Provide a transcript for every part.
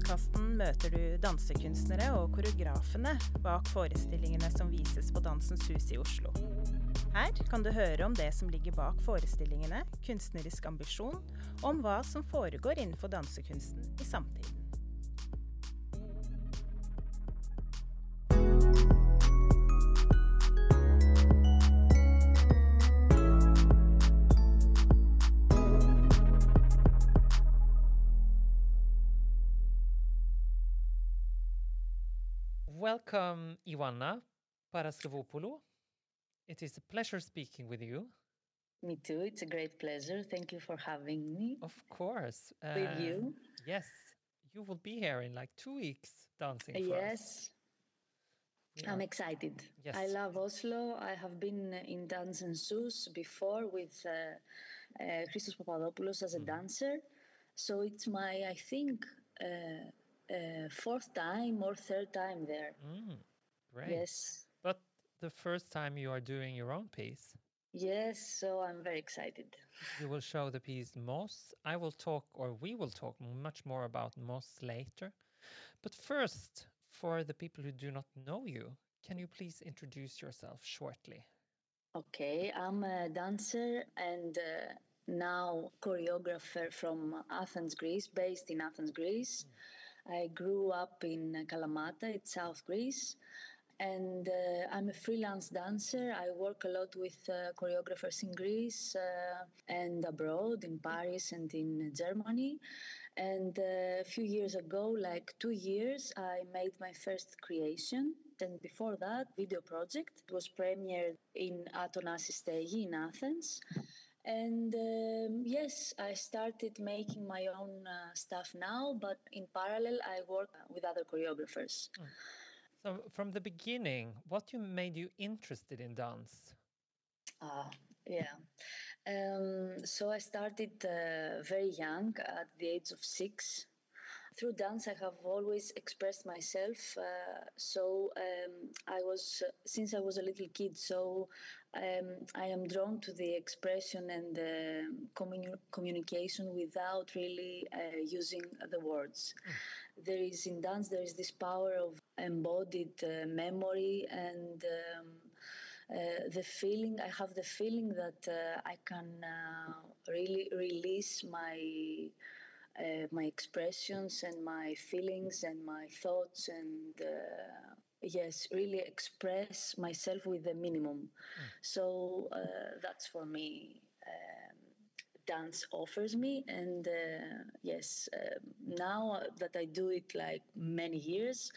podkasten møter du dansekunstnere og koreografene bak forestillingene som vises på Dansens Hus i Oslo. Her kan du høre om det som ligger bak forestillingene, kunstnerisk ambisjon, og om hva som foregår innenfor dansekunsten i samtiden. Welcome, Ioanna Paraskevopoulou. It is a pleasure speaking with you. Me too. It's a great pleasure. Thank you for having me Of course. with uh, you. Yes, you will be here in like two weeks dancing for us. Yes, Yeah. I'm excited. Yes. I love Oslo. I have been in Dansens Hus before with uh, uh, Christos Papadopoulos as a Mm. dancer. So it's my, I think, uh, uh, fourth time or third time there. Mm, great. Yes. But the first time you are doing your own piece, Yes, so I'm very excited. you will show the piece Moss. I will talk, or we will talk much more about Moss later. But first, for the people who do not know you, can you please introduce yourself shortly? Okay, I'm a dancer and uh, now choreographer from Athens, Greece, based in Athens, Greece. I grew up in Kalamata, it's South Greece. And uh, I'm a freelance dancer. I work a lot with uh, choreographers in Greece uh, and abroad, in Paris and in Germany. And uh, a few years ago, like two years, I made my first creation. And before that, video project it was premiered in at Onassis Stegi in Athens. And um, yes, I started making my own uh, stuff now, but in parallel, I work with other choreographers. So, from the beginning, what you made you interested in dance? Ah, yeah. Um, so I started uh, very young, at the age of six. Through dance, I have always expressed myself. Uh, so um, I was, since I was a little kid, so um, I am drawn to the expression and the communi- communication without really uh, using the words. There is in dance, there is this power of embodied uh, memory and um, uh, the feeling i have the feeling that uh, i can uh, really release my uh, my expressions and my feelings and my thoughts and uh, yes really express myself with the minimum. So uh, that's for me um, dance offers me and uh, yes uh, now that i do it like many years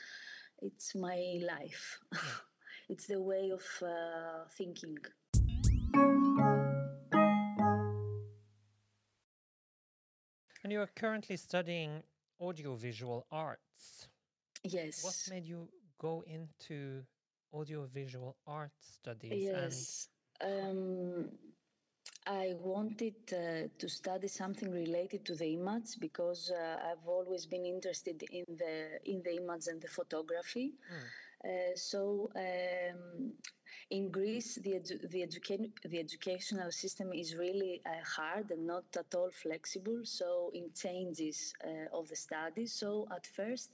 it's my life. It's the way of uh, thinking And you are currently studying audiovisual arts. yes What made you go into audiovisual art studies? Yes. Um, I wanted uh, to study something related to the image because uh, I've always been interested in the in the image and the photography. Uh, so um, in Greece, the edu- the, educa- the educational system is really uh, hard and not at all flexible. So in changes uh, of the studies. So at first,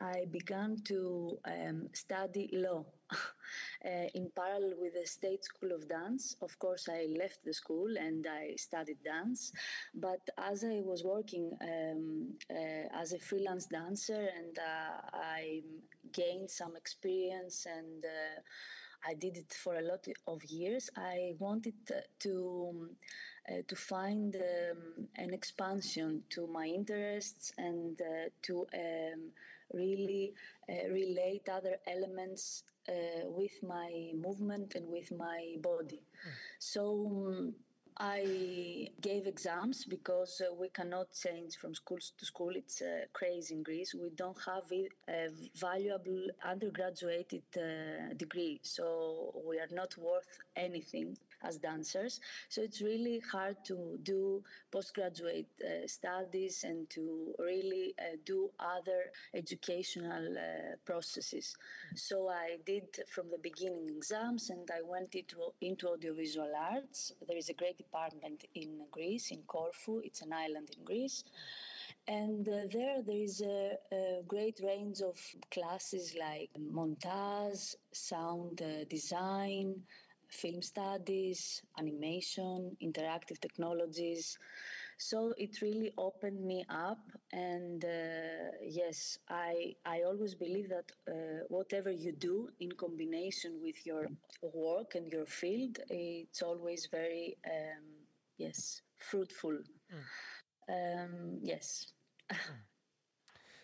I began to um, study law uh, in parallel with the State School of Dance. Of course, I left the school and I studied dance. But as I was working um, uh, as a freelance dancer and uh, I gained some experience and uh, I did it for a lot of years. I wanted to um, uh, to find um, an expansion to my interests and uh, to um, really uh, relate other elements uh, with my movement and with my body. So. um, I gave exams because uh, we cannot change from school to school. It's uh, crazy in Greece. We don't have a, valuable undergraduate uh, degree, so we are not worth anything as dancers. So it's really hard to do postgraduate uh, studies and to really uh, do other educational uh, processes. So I did from the beginning exams and I went into, into audiovisual arts. There is a great department in Greece, in Corfu. It's an island in Greece. And uh, there, there is a, a, great range of classes like montage, sound uh, design, film studies, animation, interactive technologies. So it really opened me up, and uh, yes, I I always believe that uh, whatever you do in combination with your work and your field, it's always very um, yes fruitful. Mm. Um, yes. mm.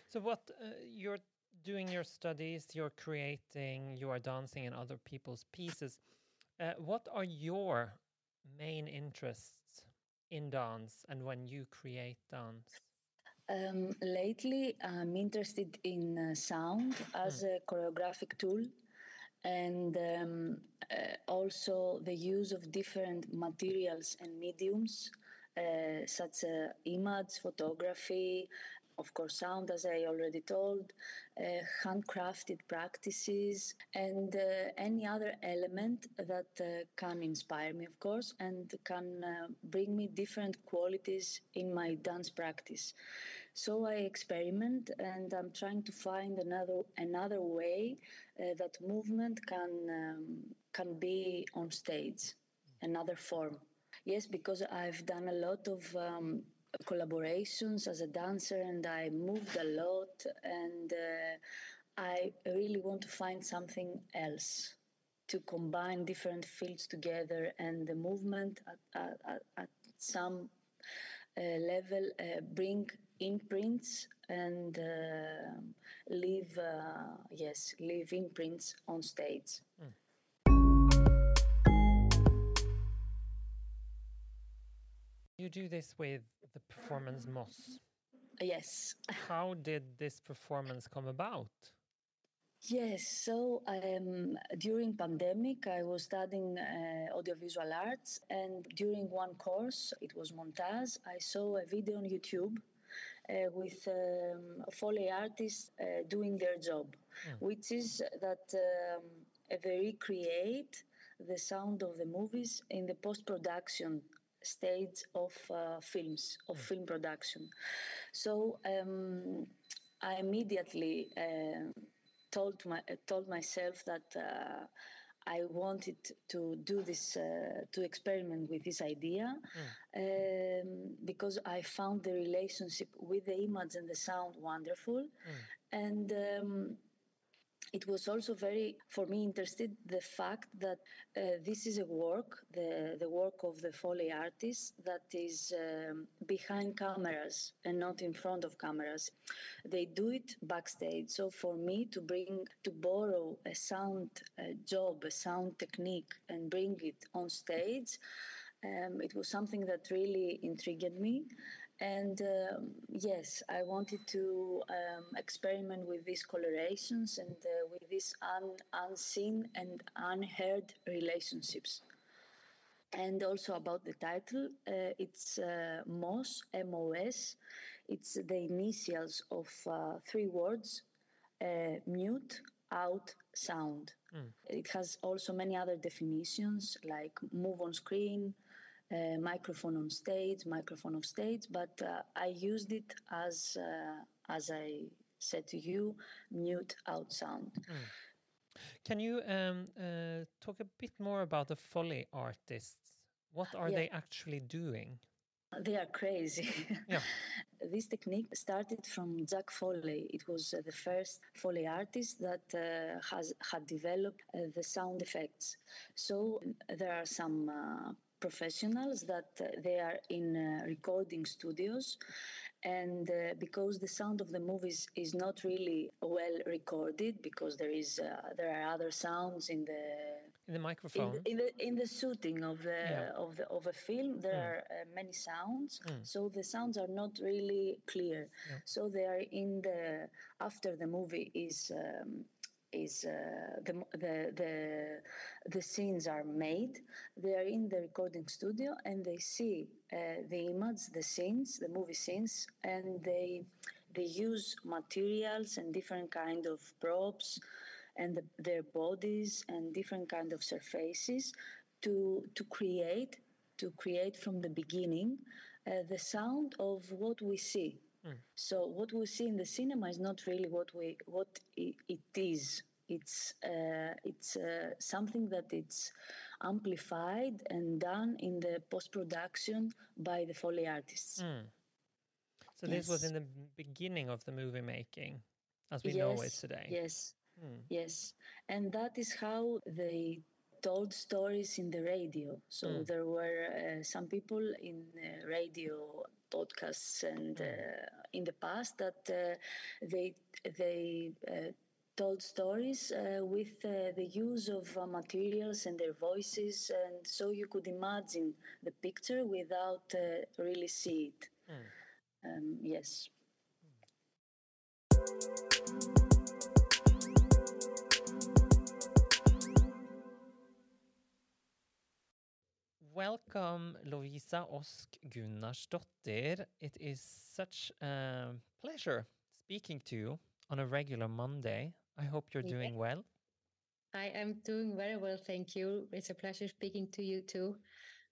So what uh, you're doing your studies, you're creating, you are dancing in other people's pieces. Uh, what are your main interests in dance and when you create dance? Um, lately, I'm interested in uh, sound as mm. a choreographic tool and um, uh, also the use of different materials and mediums uh, such as image, photography, of course, sound, as I already told, uh, handcrafted practices, and uh, any other element that uh, can inspire me, of course, and can uh, bring me different qualities in my dance practice. So I experiment, and I'm trying to find another another way uh, that movement can um, can be on stage, another form. Yes, because I've done a lot of um, collaborations as a dancer and I moved a lot and uh, I really want to find something else to combine different fields together and the movement at, at, at some uh, level uh, bring imprints and uh, leave uh, yes leave imprints on stage mm. You do this with the performance Moss. Yes. How did this performance come about? Yes, so um, during pandemic, I was studying uh, audiovisual arts, and during one course, it was montage. I saw a video on YouTube uh, with um, Foley artists uh, doing their job, mm. which is that um, they recreate the sound of the movies in the post production stage of uh, films, of mm. film production. So um, I immediately uh, told my told myself that uh, I wanted to do this, uh, to experiment with this idea, mm. um, because I found the relationship with the image and the sound wonderful, mm. and. Um, it was also very for me interested the fact that uh, this is a work the the work of the foley artist that is um, behind cameras and not in front of cameras. They do it backstage. So for me to bring to borrow a sound job a sound technique and bring it on stage um, it was something that really intrigued me and um, yes, I wanted to um, experiment with these colorations and uh, with these un- unseen and unheard relationships. And also about the title, uh, it's uh, MOS, M O S. It's the initials of uh, three words uh, mute, out, sound. Mm. It has also many other definitions like move on screen, uh, microphone on stage, microphone off stage, but uh, I used it as, uh, as I said to you, mute out sound. Mm. Can you um, uh, talk a bit more about the Foley artists? What are yeah. they actually doing? They are crazy. Yeah. this technique started from Jack Foley. It was uh, the first Foley artist that uh, has had developed uh, the sound effects. So there are some uh, professionals that uh, they are in uh, recording studios and uh, because the sound of the movies is not really well recorded because there is uh, there are other sounds in the in the microphone in the in the, in the shooting of the yeah. of the of a film there mm. are uh, many sounds mm. so the sounds are not really clear yeah. so they are in the after the movie is um, is uh, the, the the the scenes are made. They are in the recording studio and they see uh, the images, the scenes, the movie scenes, and they they use materials and different kind of props and the, their bodies and different kind of surfaces to to create to create from the beginning uh, the sound of what we see Mm. So what we see in the cinema is not really what we what it, is. It's uh, it's uh, something that it's amplified and done in the post production by the foley artists. Mm. So yes. this was in the beginning of the movie making, as we yes, know it today. Yes. Hmm. Yes, and that is how they told stories in the radio. So mm. there were uh, some people in uh, radio podcasts and mm. uh, in the past that uh, they they uh, told stories uh, with the use of materials and their voices, and so you could imagine the picture without really see it. Mm. Um, yes. Welcome, Lovísa Ósk Gunnarsdóttir. It is such a pleasure speaking to you on a regular Monday. I hope you're yeah. doing well. I am doing very well, thank you. It's a pleasure speaking to you too.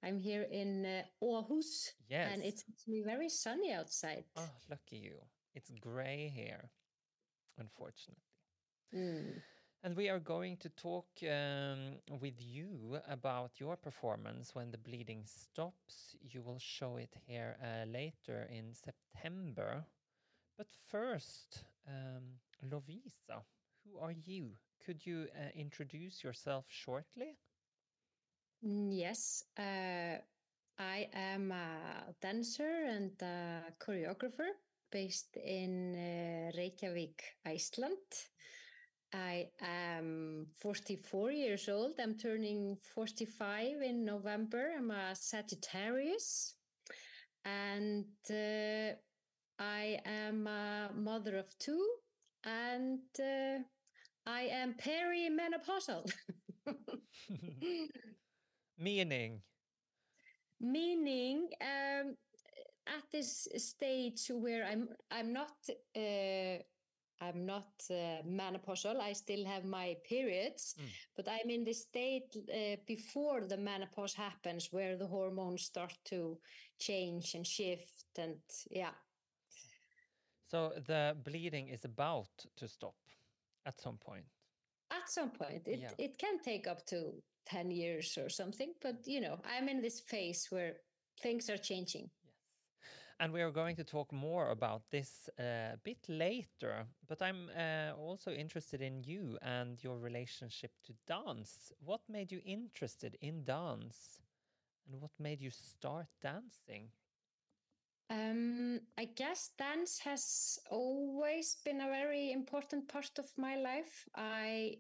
I'm here in uh, Aarhus, yes. and it's actually very sunny outside. Oh, lucky you. It's gray here, unfortunately. Mm. And we are going to talk um, with you about your performance when the bleeding stops. You will show it here uh, later in September. But first, um, Lovísa, who are you? Could you uh, introduce yourself shortly? Mm, yes, uh, I am a dancer and a choreographer based in uh, Reykjavik, Iceland. I am 44 years old. I'm turning 45 in November. I'm a Sagittarius. And uh, I am a mother of two. And uh, I am perimenopausal. Meaning? Meaning, um, at this stage where I'm, I'm not. Uh, I'm not uh, menopausal. I still have my periods, mm. but I'm in the state uh, before the menopause happens, where the hormones start to change and shift, and yeah. So the bleeding is about to stop at some point. At some point, it yeah. it can take up to ten years or something, but you know, I'm in this phase where things are changing. And we are going to talk more about this a uh, bit later, but I'm uh, also interested in you and your relationship to dance. What made you interested in dance? And what made you start dancing? Um, I guess dance has always been a very important part of my life. I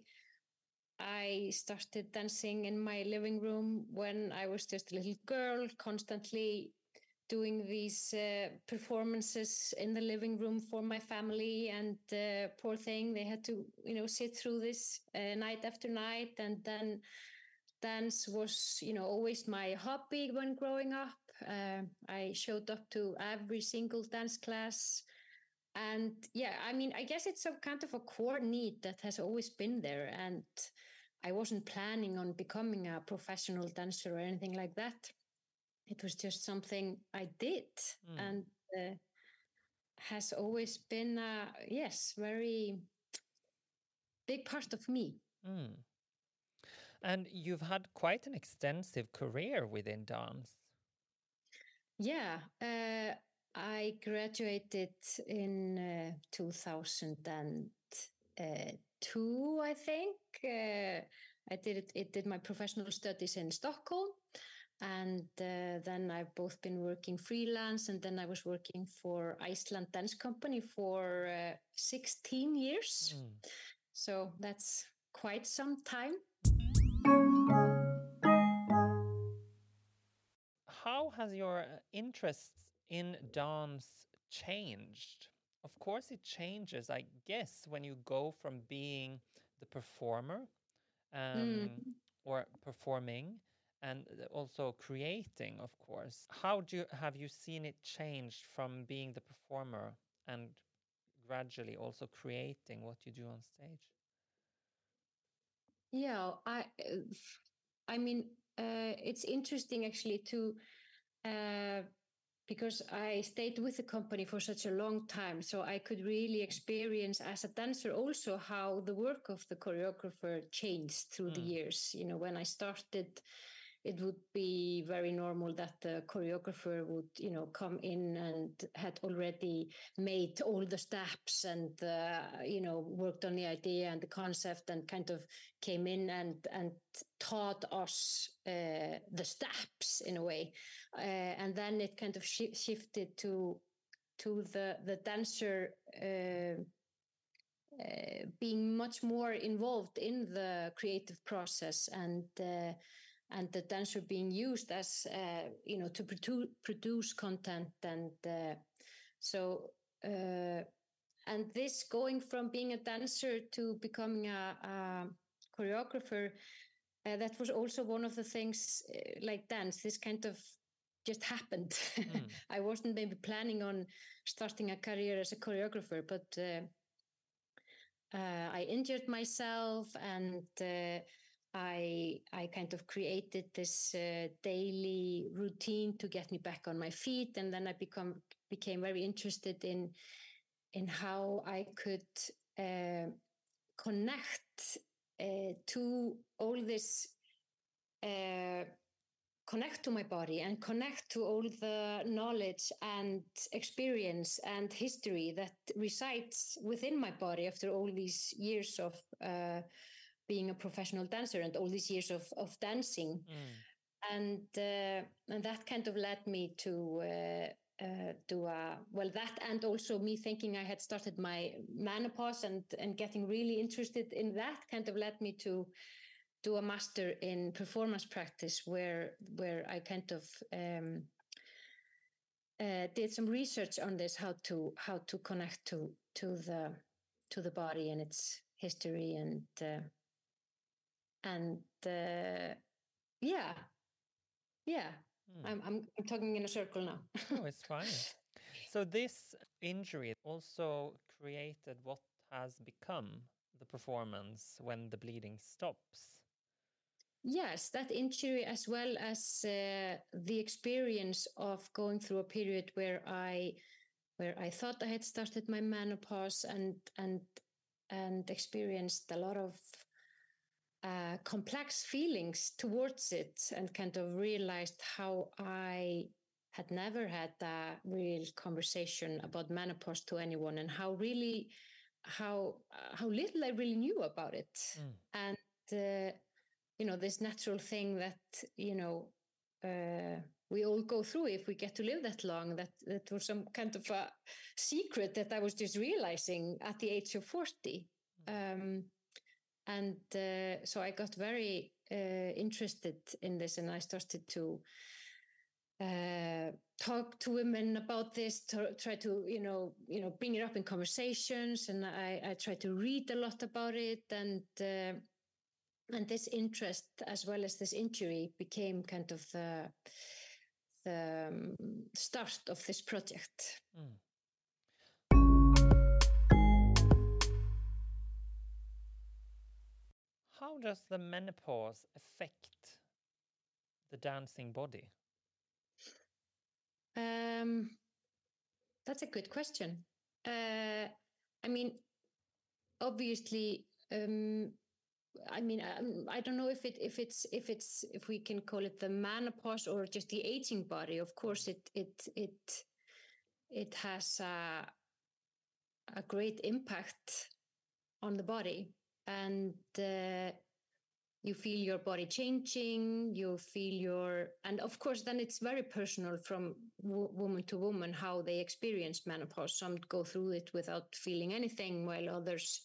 I started dancing in my living room when I was just a little girl, constantly doing these uh, performances in the living room for my family. And uh, poor thing they had to you know sit through this uh, night after night. And then dance was you know always my hobby when growing up. Uh, i showed up to every single dance class. And yeah i mean i guess it's a kind of a core need that has always been there. And i wasn't planning on becoming a professional dancer or anything like that it was just something I did mm. and uh, has always been a yes very big part of me. Mm. And you've had quite an extensive career within dance. Yeah, uh, I graduated in uh, 2002, I think. Uh, I did it, it did my professional studies in Stockholm and uh, then I've both been working freelance and then I was working for Iceland Dance Company for uh, 16 years. Mm. So that's quite some time. How has your uh, interest in dance changed? Of course, it changes, I guess, when you go from being the performer um, mm. or performing and also creating of course how do you have you seen it change from being the performer and gradually also creating what you do on stage yeah i i mean uh, it's interesting actually to uh, because I stayed with the company for such a long time. So I could really experience as a dancer also how the work of the choreographer changed through mm. the years. You know, when I started, it would be very normal that the choreographer would you know come in and had already made all the steps and uh, you know worked on the idea and the concept and kind of came in and and taught us uh, the steps in a way. Uh, and then it kind of sh- shifted to to the the dancer uh, uh, being much more involved in the creative process and uh, and the dancer being used as uh, you know to produ- produce content and uh, so uh, and this going from being a dancer to becoming a, a choreographer uh, that was also one of the things uh, like dance this kind of just happened mm. i wasn't maybe planning on starting a career as a choreographer but uh, i injured myself and I I kind of created this uh, daily routine to get me back on my feet, and then I become became very interested in in how I could uh, connect uh, to all this, uh, connect to my body, and connect to all the knowledge and experience and history that resides within my body after all these years of uh, being a professional dancer and all these years of, of dancing. Mm. And, uh, and that kind of led me to uh, uh, do a well that and also me thinking I had started my menopause and and getting really interested in that kind of led me to do a master in performance practice where where I kind of um, uh, did some research on this how to how to connect to to the to the body and its history and uh, and uh, yeah. Yeah. Mm. I'm, I'm i'm talking in a circle now. Oh it's fine so this injury also created what has become the performance when the bleeding stops. Yes that injury as well as uh, the experience of going through a period where i where i thought i had started my menopause and and and experienced a lot of uh, complex feelings towards it and kind of realized how I had never had a real conversation about menopause to anyone and how really how uh, how little I really knew about it mm. and uh, you know this natural thing that you know uh, we all go through if we get to live that long that that was some kind of a secret that I was just realizing at the age of 40 mm. um, and uh, so I got very uh, interested in this, and I started to uh, talk to women about this, to try to you know you know bring it up in conversations, and I, I tried to read a lot about it, and uh, and this interest as well as this injury became kind of the the um, start of this project. Mm. How does the menopause affect the dancing body? Um, that's a good question. Uh, I mean, obviously, um, I mean, um, I don't know if it if it's if it's if we can call it the menopause or just the aging body. Of course, it it it it has a a great impact on the body and uh, you feel your body changing you feel your and of course then it's very personal from w- woman to woman how they experience menopause. Some go through it without feeling anything while others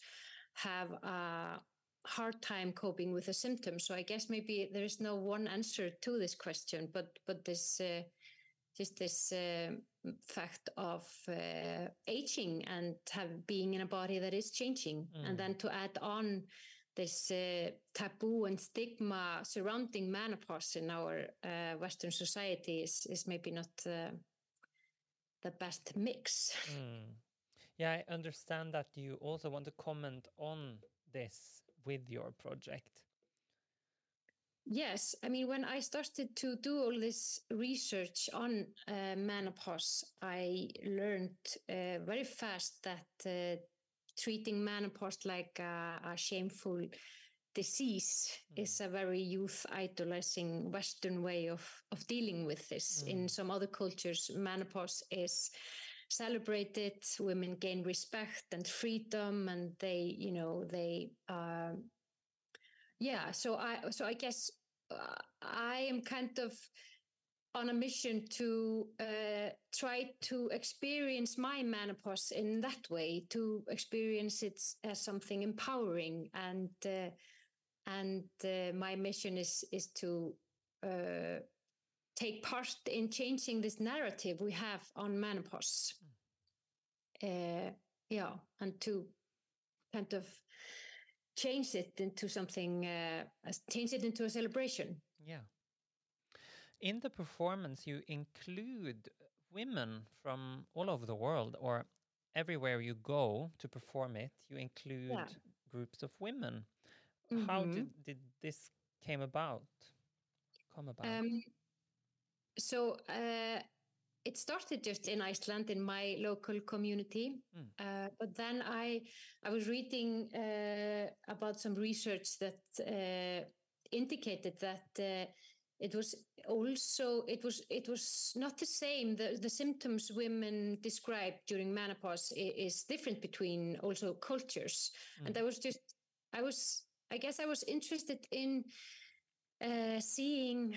have a hard time coping with the symptoms. So i guess maybe there is no one answer to this question but but this uh, just this uh, fact of uh, aging and have being in a body that is changing mm. and then to add on this uh, taboo and stigma surrounding menopause in our uh, western society is, is maybe not uh, the best mix mm. yeah i understand that you also want to comment on this with your project yes, I mean, when I started to do all this research on uh, menopause, I learned uh, very fast that uh, treating menopause like a, a shameful disease mm. is a very youth idolizing Western way of, of dealing with this. Mm. In some other cultures, menopause is celebrated women gain respect and freedom and they you know they uh, yeah so i so i guess uh, i am kind of on a mission to uh, try to experience my menopause in that way to experience it as something empowering and uh, and uh, my mission is is to uh, take part in changing this narrative we have on menopause. Mm. Uh, yeah, and to kind of change it into something, uh, change it into a celebration. Yeah. In the performance, you include women from all over the world, or everywhere you go to perform it, you include yeah. groups of women. Mm -hmm. How mm-hmm. did, did this came about? Come about? Um, so uh, it started just in Iceland in my local community, mm. uh, but then I I was reading uh, about some research that uh, indicated that uh, it was also it was it was not the same the the symptoms women describe during menopause is, different between also cultures mm. and i was just i was i guess i was interested in uh, seeing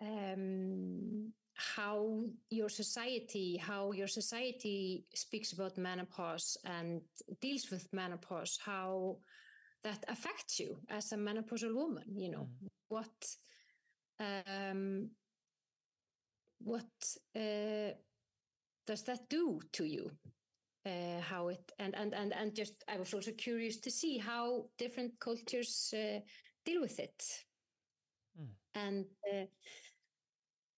um, how your society how your society speaks about menopause and deals with menopause how that affects you as a menopausal woman you know mm. what um, what uh, does that do to you uh, how it and, and and and just i was also curious to see how different cultures uh, deal with it mm. and uh,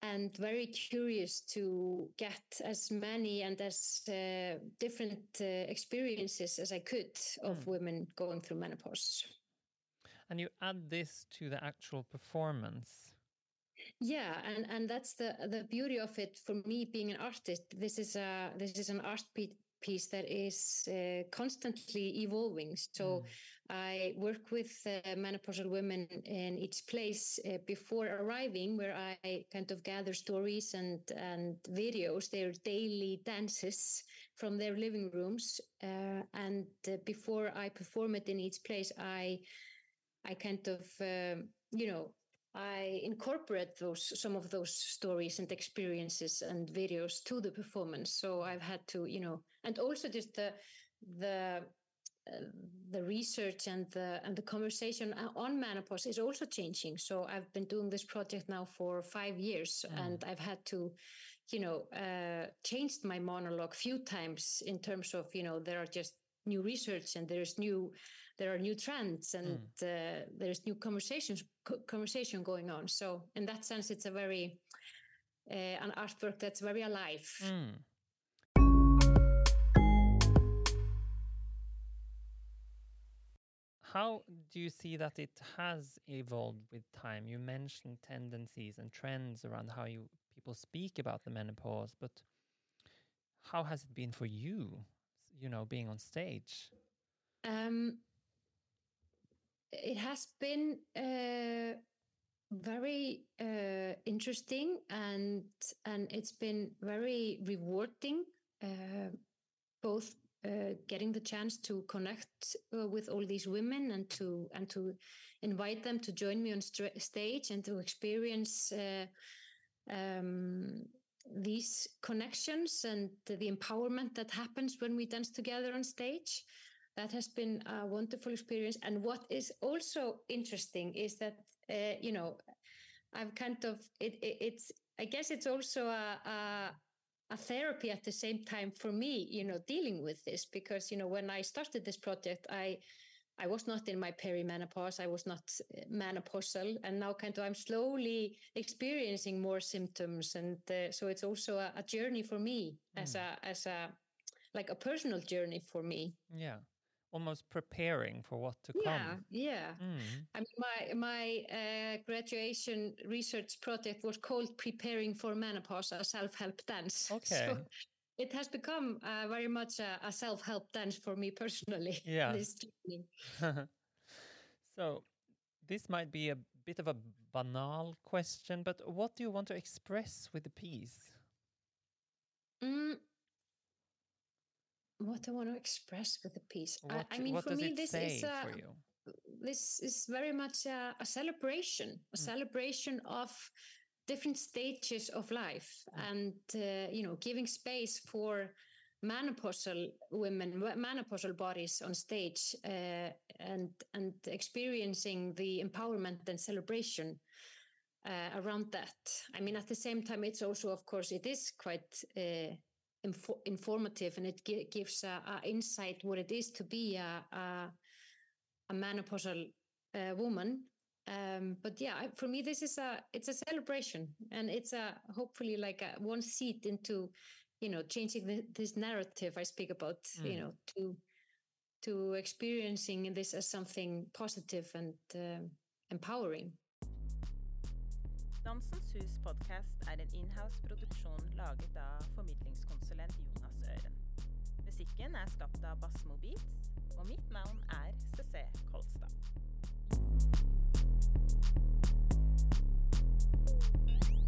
and very curious to get as many and as uh, different uh, experiences as I could of mm. women going through menopause. And you add this to the actual performance. Yeah, and and that's the the beauty of it for me being an artist. This is a this is an art piece that is uh, constantly evolving. So mm. I work with uh, menopausal women in each place uh, before arriving, where I kind of gather stories and and videos, their daily dances from their living rooms, uh, and uh, before I perform it in each place, I I kind of um, you know I incorporate those some of those stories and experiences and videos to the performance. So I've had to, you know, and also just the the uh, the research and the and the conversation on menopause is also changing. So I've been doing this project now for five years, mm. and I've had to, you know, uh, change my monologue few times in terms of you know there are just new research and there's new there are new trends and mm. uh, there's new conversations co- conversation going on so in that sense it's a very uh, an artwork that's very alive mm. how do you see that it has evolved with time you mentioned tendencies and trends around how you people speak about the menopause but how has it been for you you know being on stage? Um it has been uh, very uh, interesting and and it's been very rewarding uh, both uh, getting the chance to connect uh, with all these women and to and to invite them to join me on st- stage and to experience uh, um, these connections and the empowerment that happens when we dance together on stage that has been a wonderful experience. And what is also interesting is that, uh, you know, I've kind of, it, it, it's, I guess it's also a, a, a, therapy at the same time for me, you know, dealing with this because, you know, when I started this project, I, I was not in my perimenopause. I was not uh, menopausal, and now kind of I'm slowly experiencing more symptoms, and uh, so it's also a, a journey for me mm. as a as a like a personal journey for me. Yeah, almost preparing for what to Yeah, come. yeah. Mm. I mean, my my uh, graduation research project was called "Preparing for Menopause: A Self-Help Dance." Okay. So it has become uh, very much a, a self-help dance for me personally. Yeah. this training. so this might be a bit of a banal question, but what do you want to express with the piece? Mm. What I want to express with the piece. I- What, I, mean, for me, this is a, for you? this is very much a, a celebration, a Mm. celebration of different stages of life, Mm. and uh, you know, giving space for menopausal women, menopausal bodies on stage, uh, and and experiencing the empowerment and celebration uh, around that. I mean, at the same time, it's also, of course, it is quite. Uh, info- informative and it gi- gives a, a insight what it is to be a, a a menopausal uh, woman. Um, but yeah, for me, this is a it's a celebration, and it's a hopefully like a one seat into, you know, changing the, this narrative I speak about. You Mm. know, to to experiencing this as something positive and um empowering. Dansens Hus podkast er en inhouse-produksjon laget av formidlingskonsulent Jonas Øren. Musikken er skapt av Bassmo Beats, og mitt navn er CC Kolstad. Thank you.